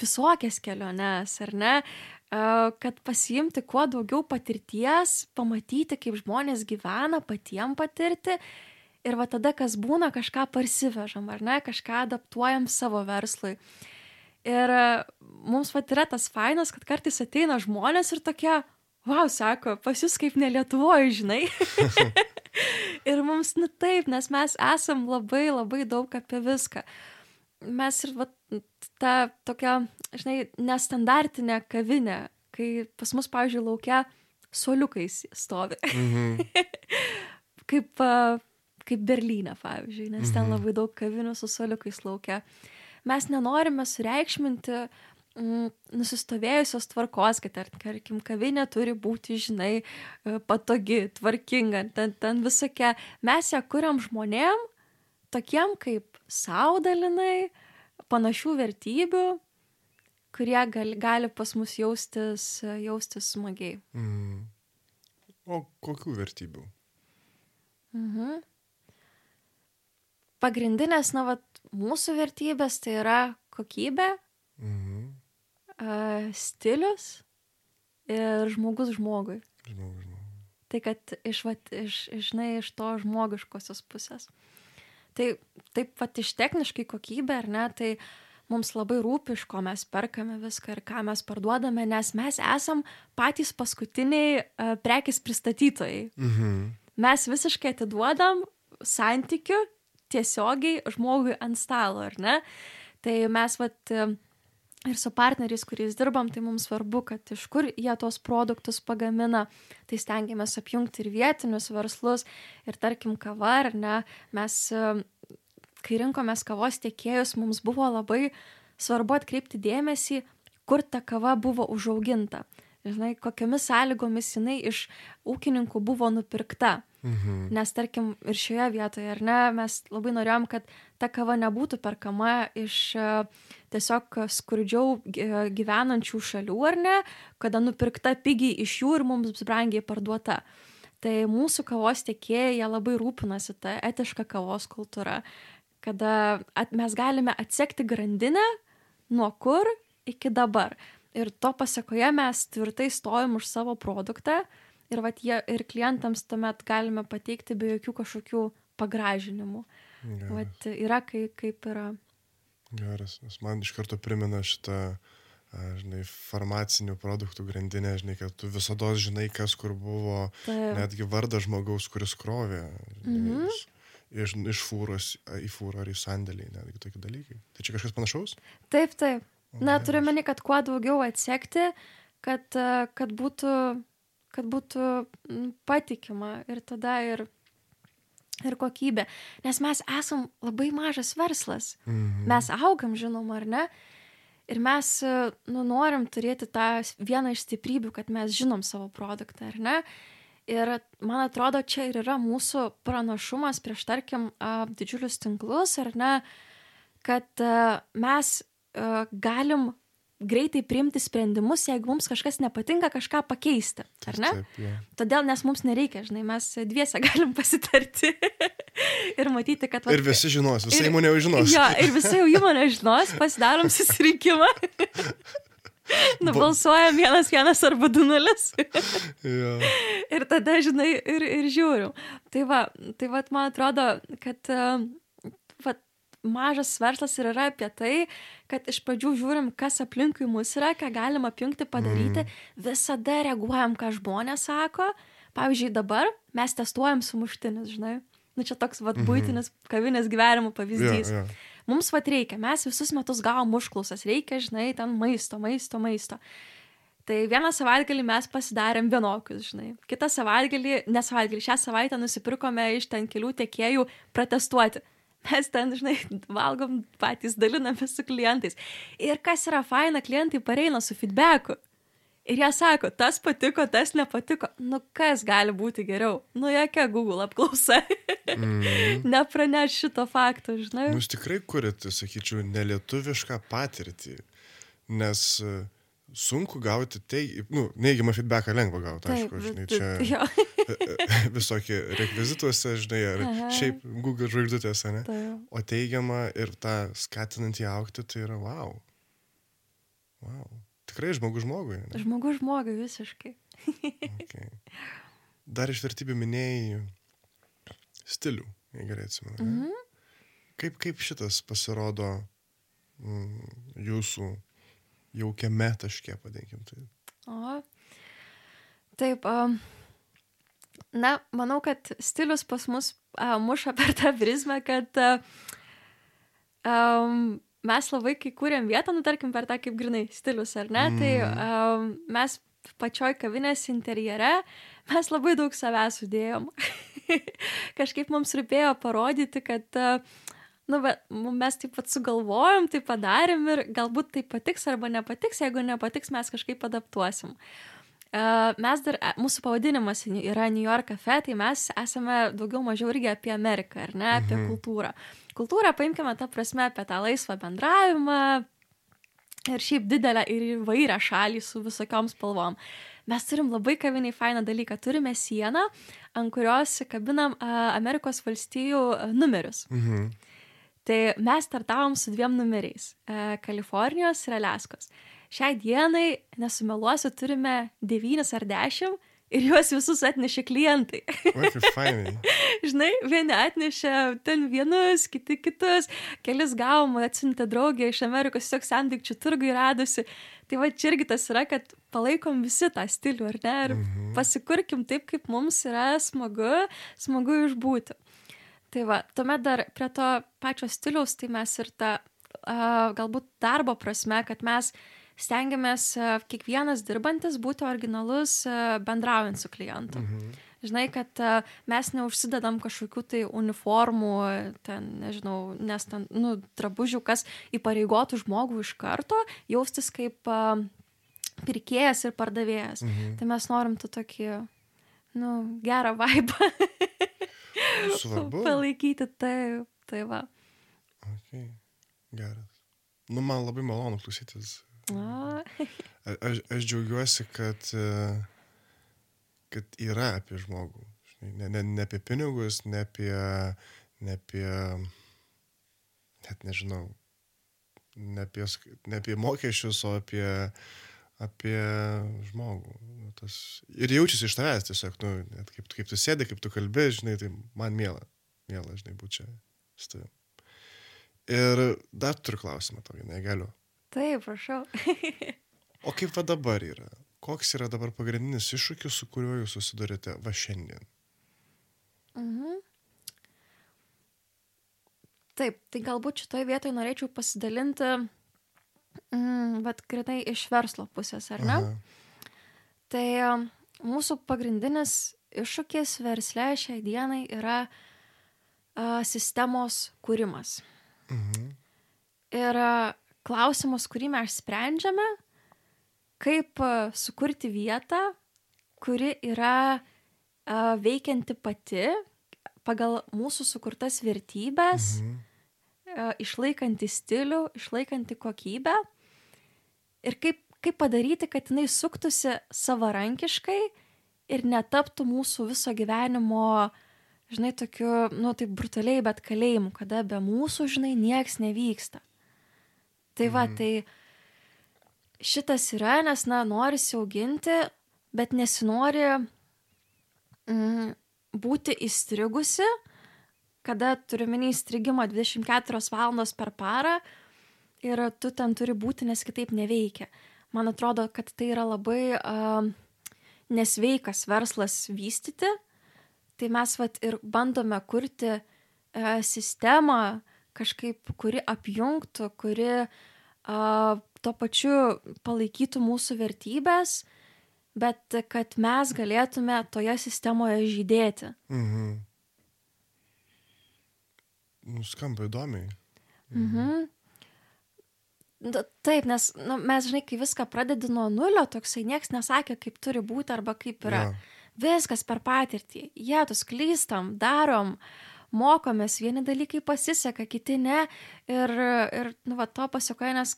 visokias keliones, ar ne? E, Kad pasiimti kuo daugiau patirties, pamatyti, kaip žmonės gyvena, patiem patirti. Ir va tada, kas būna, kažką parsivežam, ar ne? Kažką adaptuojam savo verslui. Ir e, mums vat yra tas fainas, kad kartais ateina žmonės ir tokie, wow, sako, pas jūs kaip ne Lietuvoje, žinai. ir mums, nu taip, nes mes esam labai, labai daug apie viską. Mes ir vat, ta tokia, žinai, nestandartinė kavinė, kai pas mus, pavyzdžiui, laukia soliukais stovi. Mhm. kaip, kaip Berlyne, pavyzdžiui, nes ten Mhm. labai daug kavinių su soliukais laukia. Mes nenorime sureikšminti mm, nusistovėjusios tvarkos, kad, ar- tarkim, kavinė turi būti, žinai, e, patogi, tvarkinga, ten, ten visokia. Mes ją kuriam žmonėm, tokiem kaip saudalinai, panašių vertybių, kurie gali, gali pas mus jaustis, jaustis smagiai. Mhm. O kokių vertybių? Mhm. pagrindinės, na, vat, mūsų vertybės tai yra kokybė. Uh, stilius ir žmogus žmogui. Žmogui, žmogui. Tai kad iš, vat, iš, žinai, iš to žmogiškosios pusės. Tai taip pat iš techniškai kokybė, ar ne, tai mums labai rūpi, iš ko mes perkame viską ir ką mes parduodame, nes mes esam patys paskutiniai uh, prekės pristatytojai. Mhm. Mes visiškai atiduodam santykių tiesiogiai žmogui ant stalo, ar ne? Tai mes vat ir su partneriais, kuriais dirbam, tai mums svarbu, kad iš kur jie tos produktus pagamina, tai stengiamės apjungti ir vietinius verslus, ir tarkim kava, ar ne, mes, kai rinkomės kavos tiekėjus, mums buvo labai svarbu atkreipti dėmesį, kur ta kava buvo užauginta. Žinai, kokiamis sąlygomis jinai iš ūkininkų buvo nupirkta. Mhm. Nes tarkim ir šioje vietoje, ar ne, mes labai norėjom, kad ta kava nebūtų perkama iš e, tiesiog skurdžiau gy- gyvenančių šalių, ar ne, kada nupirkta pigiai iš jų ir mums brangiai parduota. Tai mūsų kavos tiekėjai labai rūpinasi tą etišką kavos kultūrą, kada at, mes galime atsekti grandinę nuo kur iki dabar. Ir to pasakoje mes tvirtai stovim už savo produktą ir, vat, jie, ir klientams tuomet galime pateikti be jokių kažkokių pagražinimų. Geras. Vat, yra kaip, kaip yra. Geras, nes man iš karto primena šitą, žinai, farmacinių produktų grandinę, žinai, kad tu visada žinai, kas kur buvo, Tai, netgi vardą žmogaus, kuris krovė. žinai, Mhm. iš- Iš, iš fūros į fūrą ar į sandėlį, netgi tokie dalykai. Tai čia kažkas panašaus? taip, taip. Na, turiu meni, kad kuo daugiau atsekti, kad, kad būtų, kad būtų patikima ir tada ir, ir kokybė. Nes mes esam labai mažas verslas. Mhm. Mes augam, žinoma, ar ne? Ir mes nu, norim turėti tą vieną iš stiprybių, kad mes žinom savo produktą, ar ne? Ir man atrodo, čia ir yra mūsų pranašumas prieš, tarkim, didžiulius tinklus, ar ne, kad mes galim greitai priimti sprendimus, jeigu mums kažkas nepatinka, kažką pakeisti, ar ne? Taip, jo. Todėl, nes mums nereikia, žinai, mes dviese galim pasitarti ir matyti, kad... vat- Ir visi žinos, visa Ir- įmonė jau žinos. Jo, ir visi jau įmonė žinos, pasidarom susirinkimą. Nubalsuojam vienas, vienas arba du nulis. Jo. ir tada, žinai, ir, ir žiūrim. Tai va, tai va, man atrodo, kad uh, mažas verslas ir yra apie tai, kad iš pradžių žiūrim, kas aplinkui mus yra, ką galim apjungti, padaryti. Mm. Visada reaguojam, ką žmonės sako. Pavyzdžiui, dabar mes testuojam sumuštinis, žinai. Nu, čia toks, va, būtinis kavinės gyvenimo pavyzdys. jo. Mums vat reikia, mes visus metus gavom užklausas, reikia, žinai, ten maisto, maisto, maisto. Tai vieną savaitgalį mes pasidarėm vienokius, žinai. Kitą savaitgalį, ne savaitgalį, šią savaitę nusipirkome iš ten kelių tiekėjų protestuoti. Mes ten, žinai, valgom patys, dalinamės su klientais. Ir kas yra faina, klientai pareina su feedbacku. Ir jie sako, tas patiko, tas nepatiko. Nu, kas gali būti geriau? Nu, jokia Google apklausa. Mm. Nepraneš šito fakto, žinai. Nu, Jūs tikrai kurite, sakyčiau, nelietuvišką patirtį, nes e, sunku gauti, tai, nu, neigiamą feedbacką lengva gauti, aišku, žinai, čia jo, visokie rekvizituose, žinai, ar Aha. šiaip Google žvaigždutėse, ne? tai, O teigiamą ir tą skatinant jį aukti, tai yra wow. Wow. Tikrai žmogus žmogui. Ne? žmogus žmogui visiškai. Okay. Dar iš vertybių minėjai stilių, jei gerai atsimenu. Mhm. Mm kaip, kaip šitas pasirodo mm, jūsų jaukiame taške, padėkim tai. O. Taip. Um, na, manau, kad stilius pas mus uh, muša per tą prizmę, kad uh, um, mes labai, kai kūrėm vietą, nu, tarkim, per tą kaip grinai stilius, ar ne, mm. tai um, mes pačioj kavinės interjere mes labai daug savęs sudėjom. Kažkaip mums rūpėjo parodyti, kad uh, nu, bet mes taip pat sugalvojom, tai padarėm ir galbūt tai patiks arba nepatiks, jeigu nepatiks, mes kažkaip adaptuosim. Uh, mes dar, e, mūsų pavadinimas yra New York Cafe, tai mes esame daugiau mažiau irgi apie Ameriką, ar ne, apie Mhm. kultūrą. Kultūrą paimkime tą prasme apie tą laisvą bendravimą ir šiaip didelę ir įvairią šalį su visokiom spalvom. Mes turim labai kaviniai fainą dalyką. Turime sieną, ant kurios kabinam Amerikos valstijų numerius. Mhm. Tai mes startavom su dviem numeriais Kalifornijos ir Aleskos. Šiai dienai, nesumeluosiu, turime devynis ar dešimt ir juos visus atnešė klientai. Žinai, vieni atnešė ten vienus, kiti kitus, kelis gavom, atsiuntė draugė iš Amerikos, tiesiog sandikčių turgui radusi. Tai va čia irgi tas yra, kad palaikom visi tą stilių, ar ne? Ir Mhm. pasikurkim taip, kaip mums yra smagu, smagu išbūti. Tai va, tuomet dar prie to pačio stiliaus, tai mes ir tą a, galbūt darbo prasme, kad mes stengiamės a, kiekvienas dirbantis būti originalus a, bendraujant su klientu. Mhm. Žinai, kad a, mes neužsidedam kažkokių tai uniformų, ten, nežinau, nes ten, nu, drabužių, kas įpareigotų žmogų iš karto jaustis kaip pirkėjas ir pardavėjas. Mhm. Tai mes norim tu tokį, nu, gerą vaibą Svarbu. palaikyti. Taip, tai va. Okay. Geras. Nu, man labai malonu klausytis. Aš, aš džiaugiuosi, kad, e, kad yra apie žmogų. Ne, ne, ne apie pinigus, ne apie, ne apie, net nežinau, ne apie, ne apie mokesčius, o apie, apie žmogų. Nu, Tas, ir jaučiasi iš tavęs tiesiog, nu, net kaip, kaip tu sėdi, kaip tu kalbė, žinai, tai man miela, miela, žinai, būti čia su tavim. Ir dar turiu klausimą tau, negaliu. Taip, prašau. O kaip va dabar yra? Koks yra dabar pagrindinis iššūkis, su kuriuo jūs susidurite va šiandien? Mhm. Taip, tai galbūt šitoje vietoje norėčiau pasidalinti, mm, bet grinai iš verslo pusės, ar ne? Aha. Tai um, mūsų pagrindinis iššūkis versle šiai dienai yra a, sistemos kūrimas. Mhm. Ir a, klausimas, kurį mes sprendžiame, kaip a, sukurti vietą, kuri yra a, veikianti pati pagal mūsų sukurtas vertybės, Mhm. a, išlaikanti stilių, išlaikanti kokybę. Ir kaip, kaip padaryti, kad jinai suktųsi savarankiškai ir netaptų mūsų viso gyvenimo, žinai, tokiu, nu taip brutaliai, bet kalėjimu, kada be mūsų, žinai, nieks nevyksta. Tai va, Mhm. tai šitas yra, nes, na, norisi auginti, bet nesinori mm, būti įstrigusi, kada turiu minį įstrigimą 24 valandos per parą ir tu ten turi būti, nes kitaip neveikia. Man atrodo, kad tai yra labai uh, nesveikas verslas vystyti. Tai mes vat ir bandome kurti uh, sistemą kažkaip, kuri apjungtų, kuri uh, tuo pačiu palaikytų mūsų vertybės, bet kad mes galėtume toje sistemoje žydėti. Mhm. Nuskamba įdomiai. Mhm. Taip, nes nu, mes, žinai, kai viską pradedi nuo nulio, toksai nieks nesakė, kaip turi būti arba kaip yra. Jo. Viskas per patirtį. Tu klystam, darom, mokomės, vieni dalykai pasiseka, kiti ne. Ir, ir nu, va, to pasiekoja, nes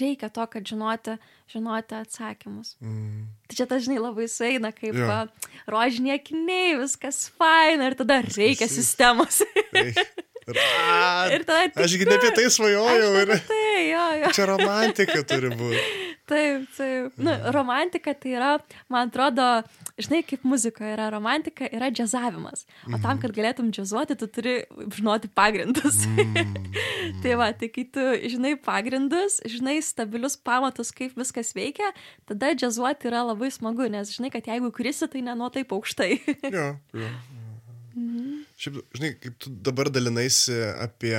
reikia to, kad žinoti, žinoti atsakymus. Mm. Tai čia, tas, žinai, labai sueina, kaip rožiniai akiniai, viskas faina ir tada reikia Viskas- sistemos. Ir tada tik aš gi ne apie tai svajojau ir Tai, jo, jo. čia romantika turi būti. Taip, taip. Nu, romantika tai yra, man atrodo, žinai, kaip muzikoje yra romantika, yra džiazavimas. O tam, kad galėtum džiazuoti, tu turi žinoti pagrindus. Mm. tai va, tai kai tu žinai pagrindus, žinai stabilius pamatus, kaip viskas veikia, tada džiazuoti yra labai smagu, nes žinai, kad jeigu krisi, tai ne nuo taip aukštai. Jo, jo. Šiaip, žinai, kaip tu dabar dalinaisi apie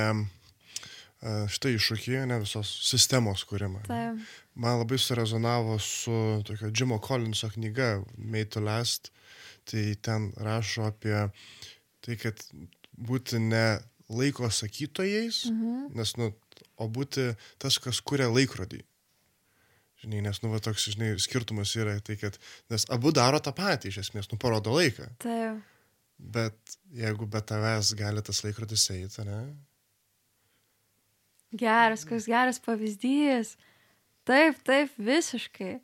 a, šitą iššūkį, ne visos sistemos kūrimą. taip. Man labai surezonavo su tokio Jimo Collinso knyga Made to Last. Tai ten rašo apie tai, kad būti ne laiko sakytojais, Mhm. nes, nu, o būti tas, kas kuria laikrodį. Žinai, nes, nu, va, toks, žinai, skirtumas yra tai, kad, nes abu daro tą patį, iš esmės, nu, parodo laiką. Taip. Bet jeigu be tavęs gali tas laikrodis eiti, ne? Geras, koks geras pavyzdys. Taip, taip, visiškai.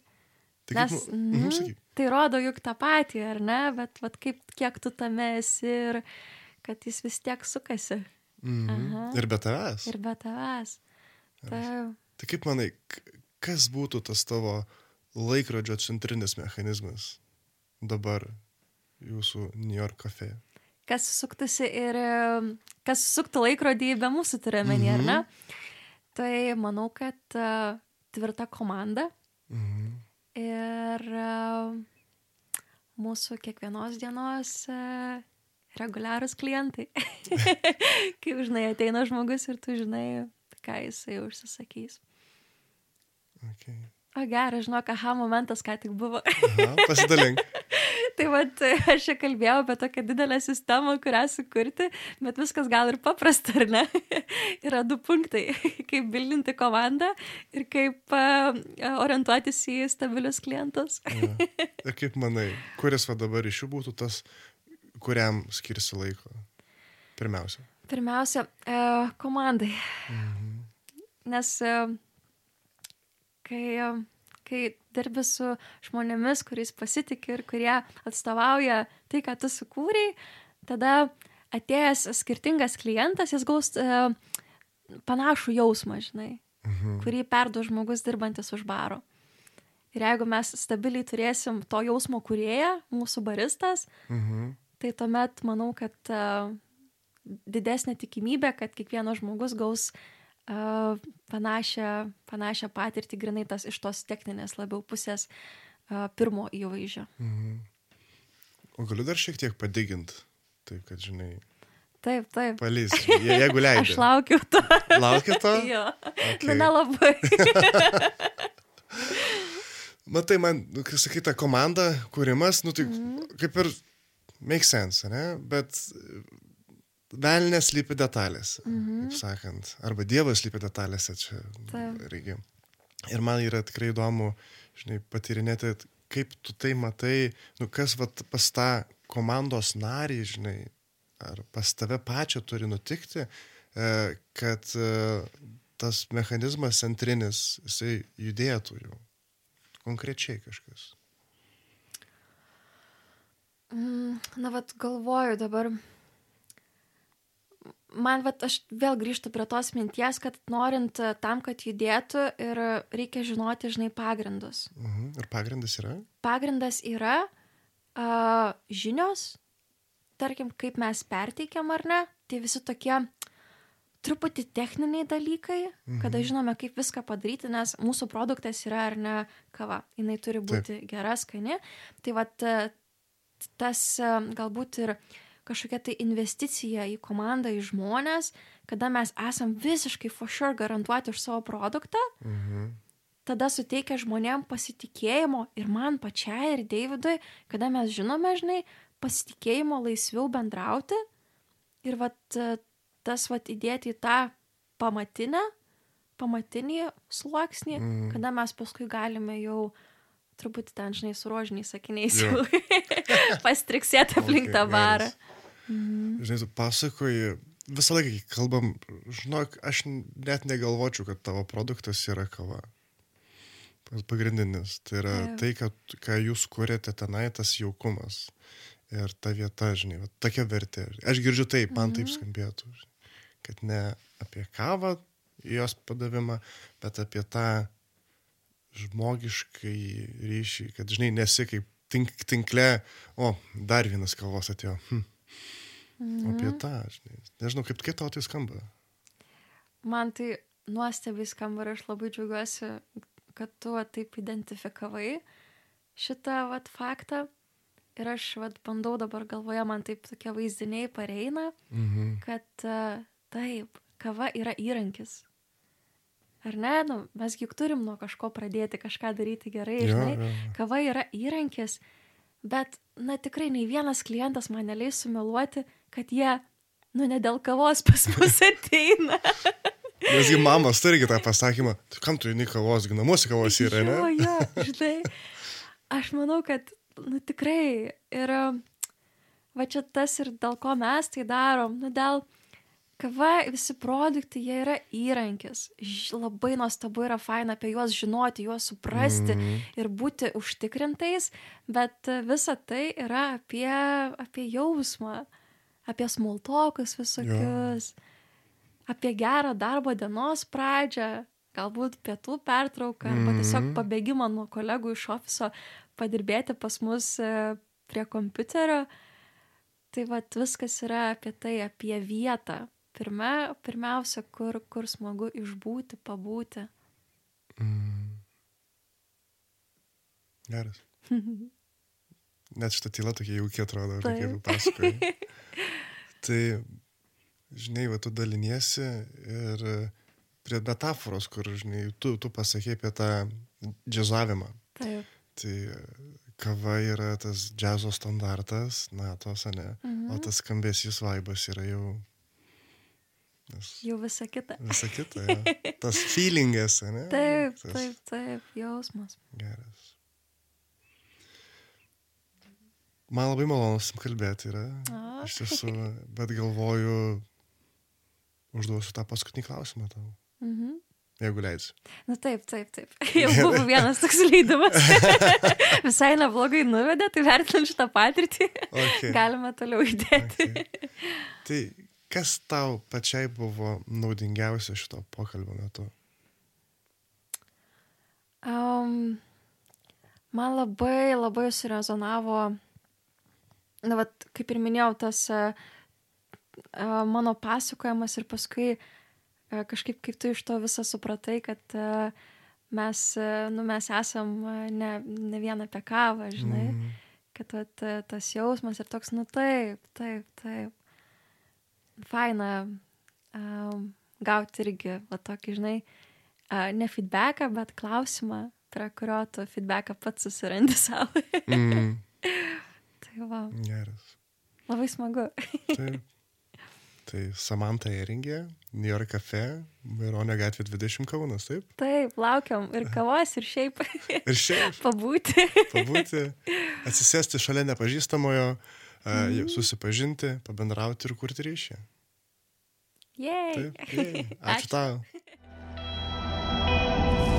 Tai Nes, kaip, nu, mhm. sakyk. Tai rodo juk tą patį, ar ne? Bet vat, kaip, kiek tu tame esi ir kad jis vis tiek sukasi. Mhm. Aha. Ir be tavęs. ir be tavęs. Taip. Tai kaip manai, kas būtų tas tavo laikrodžio centrinis mechanizmas dabar jūsų New York cafe? Kas suktųsi ir e, kas suktų laikrodį be mūsų turiuomenį, ar ne? Tai manau, kad uh, tvirta komanda Mhm. ir mūsų kiekvienos dienos uh, reguliarūs klientai. Kai žinai, ateina žmogus ir tu žinai, ką jisai užsisakys. Okay. O geras, žinok, aha momentas, ką tik buvo. Aha, pasidalink. tai vat, aš čia kalbėjau apie tokią didelę sistemą, kurią sukurti, bet viskas gal ir paprasta, ar ne? Yra du punktai - kaip bildinti komandą ir kaip uh, orientuotis į stabilius klientus. Ja. Ir kaip manai, kuris va dabar iš jų būtų tas, kuriam skirsi laiko? Pirmiausia. Pirmiausia, komandai. Mhm. Nes kai, kai dirbi su žmonėmis, kuriais pasitikė ir kurie atstovauja tai, ką tu sukūrei, tada atėjęs skirtingas klientas, jis gaus uh, panašų jausmą, žinai, Mhm. kurį perdu žmogus dirbantis už baro. Ir jeigu mes stabiliai turėsim to jausmo kurėją, mūsų baristas, Mhm. tai tuomet manau, kad uh, didesnė tikimybė, kad kiekvienas žmogus gaus uh, panašią, panašią patirtį, grinai tas iš tos techninės labiau pusės pirmo įvaizdžio. Mhm. O galiu dar šiek tiek padigint, taip kad, žinai, Taip, taip. palys, je- jeigu leidai. Aš laukiu to. Laukia to? jo. Okay. Nu, nelabai. Matai, man, nu, kai sakai, ta komanda, kūrimas, nu tai Mhm. kaip ir make sense, ne? Bet velnės lypi detalėse, Mhm. kaip sakant. Arba Dievas lypi detalėse čia. Irgi. Ir man yra tikrai įdomu, žinai, patirinėti, kaip tu tai matai, nu kas vat, pas tą komandos narį, žinai, ar pas tave pačią turi nutikti, e, kad e, tas mechanizmas centrinis, jisai judėtų jau. Konkrečiai kažkas. Mm, Na, vad galvoju dabar. Man, vad aš vėl grįžtu prie tos minties, kad norint e, tam, kad judėtų ir reikia žinoti, žinai, pagrindus. Mhm. Ir pagrindas yra? Pagrindas yra uh, žinios, tarkim, kaip mes perteikiam ar ne, tai visi tokie truputį techniniai dalykai, mhm. kada žinome, kaip viską padaryti, nes mūsų produktas yra ar ne kava, jinai turi būti Taip. gera, skani. Tai vad tas e, galbūt ir kažkokia tai investicija į komandą, į žmonės, kada mes esam visiškai for sure garantuoti už savo produktą, Mhm. tada suteikia žmonėm pasitikėjimo ir man pačiai, ir Davidui, kada mes žinome, žinai, pasitikėjimo laisviau bendrauti ir vat, e, tas vat įdėti į tą pamatinę, pamatinį sluoksnį, Mhm. kada mes paskui galime jau truputį ten, žinai, su rožiniais sakiniais jau pastriksėti aplink Okay, tą barą. geras. Žinai, tu pasakoji, visą laiką, kai kalbam, žinok, aš net negalvočiau, kad tavo produktas yra kava. Pagrindinis. Tai yra Taip. tai, kad, ką jūs kuriate tenai, tas jaukumas. Ir ta vieta, žinai, va, tokia vertė. Aš girdžiu taip, man taip skambėtų. žinai, Kad ne apie kavą, jos padavimą, bet apie tą žmogiškai ryšį, kad, žinai, nesi kaip tink, tinkle, o, dar vienas kavos atėjo. Hm. Mhm. Apie tą, žinai. Nežinau, kaip, kaip tau tai skamba. Man tai nuostabiai skamba ir aš labai džiaugiuosi, kad tu va, taip identifikavai šitą vat, faktą. Ir aš vat, bandau dabar galvoje, man taip tokie vaizdiniai pareina, Mhm. kad uh, taip, kava yra įrankis. Ar ne? Nu, mes juk turim nuo kažko pradėti, kažką daryti gerai, Jo, žinai. jo, jo. Kava yra įrankis, bet, na tikrai, nei vienas klientas man neleis sumeluoti, kad jie, nu, ne dėl kavos pas mus ateina. Nesgi mamos turi tą pasakymą, "Tu kam tu eini kavos, namuose kavos yra, ne? Jo, jo, žinai. Aš manau, kad, nu tikrai, ir um, va čia tas ir dėl ko mes tai darom, nu dėl kava, visi produktai, jie yra įrankis. Labai nuostabu yra faina apie juos žinoti, juos suprasti Mhm. ir būti užtikrintais, bet visa tai yra apie, apie jausmą, apie smultokus visokius. apie gerą darbo dienos pradžią, galbūt pietų pertrauką, arba tiesiog Mhm. pabėgimą nuo kolegų iš ofiso, padirbėti pas mus e, prie kompiuterio. Tai vat viskas yra apie tai, apie vietą. Pirma, pirmiausia, kur, kur smagu išbūti, pabūti. Mm. Geras. Net šitą tylą tokia jauki atrodo, kaip pasakoji. tai, žinai, va, tu daliniesi ir prie metaforos, kur, žinai, tu, tu pasakė apie tą džiazavimą. Taip. Tai kava yra tas džiazo standartas, na, tos, ne. Mhm. O tas skambesys vaibas yra jau... Nes Jau visa kita. visa kita. Ja. Tas feelingas, ne? Taip, tas taip, taip, jausmas. Geras. Man labai malonu su tavim kalbėti yra. O. Iš tiesų, bet galvoju, užduosiu tą paskutinį klausimą tau, Mhm. jeigu leidži. Na taip, taip, taip. Jau buvo vienas toks leidimas. Visai neblogai nuvedė, tai vertinant šitą patirtį, Okay. galime toliau judėti. Okay. Tai kas tau pačiai buvo naudingiausia šito pokalbio metu? Um, man labai, labai surezonavo, na, vat, kaip ir minėjau, tas uh, uh, mano pasakojimas ir paskui uh, kažkaip kaip tu iš to visą supratai, kad mes, nu, mes esam ne, ne vien apie kavą, žinai, mm. Kad vat, tas jausmas ir toks, nu taip, taip, taip. Faina um, gauti irgi, va tokį, žinai, uh, ne feedbacką, bet klausimą, prie kurio tu feedbacką pats susirandi savo. mm, tai va, geras. labai smagu. Taip. Tai Samantha Eringė, New York Cafe, Maironio gatvė 20 Kaunas, taip? Taip, laukiam ir kavos, ir šiaip Ir šiaip pabūti. pabūti, atsisėsti šalia nepažįstamojo, mm. susipažinti, pabendrauti ir kurti ryšį. Jei. Taip, jei. ačiū Ačiū. tau.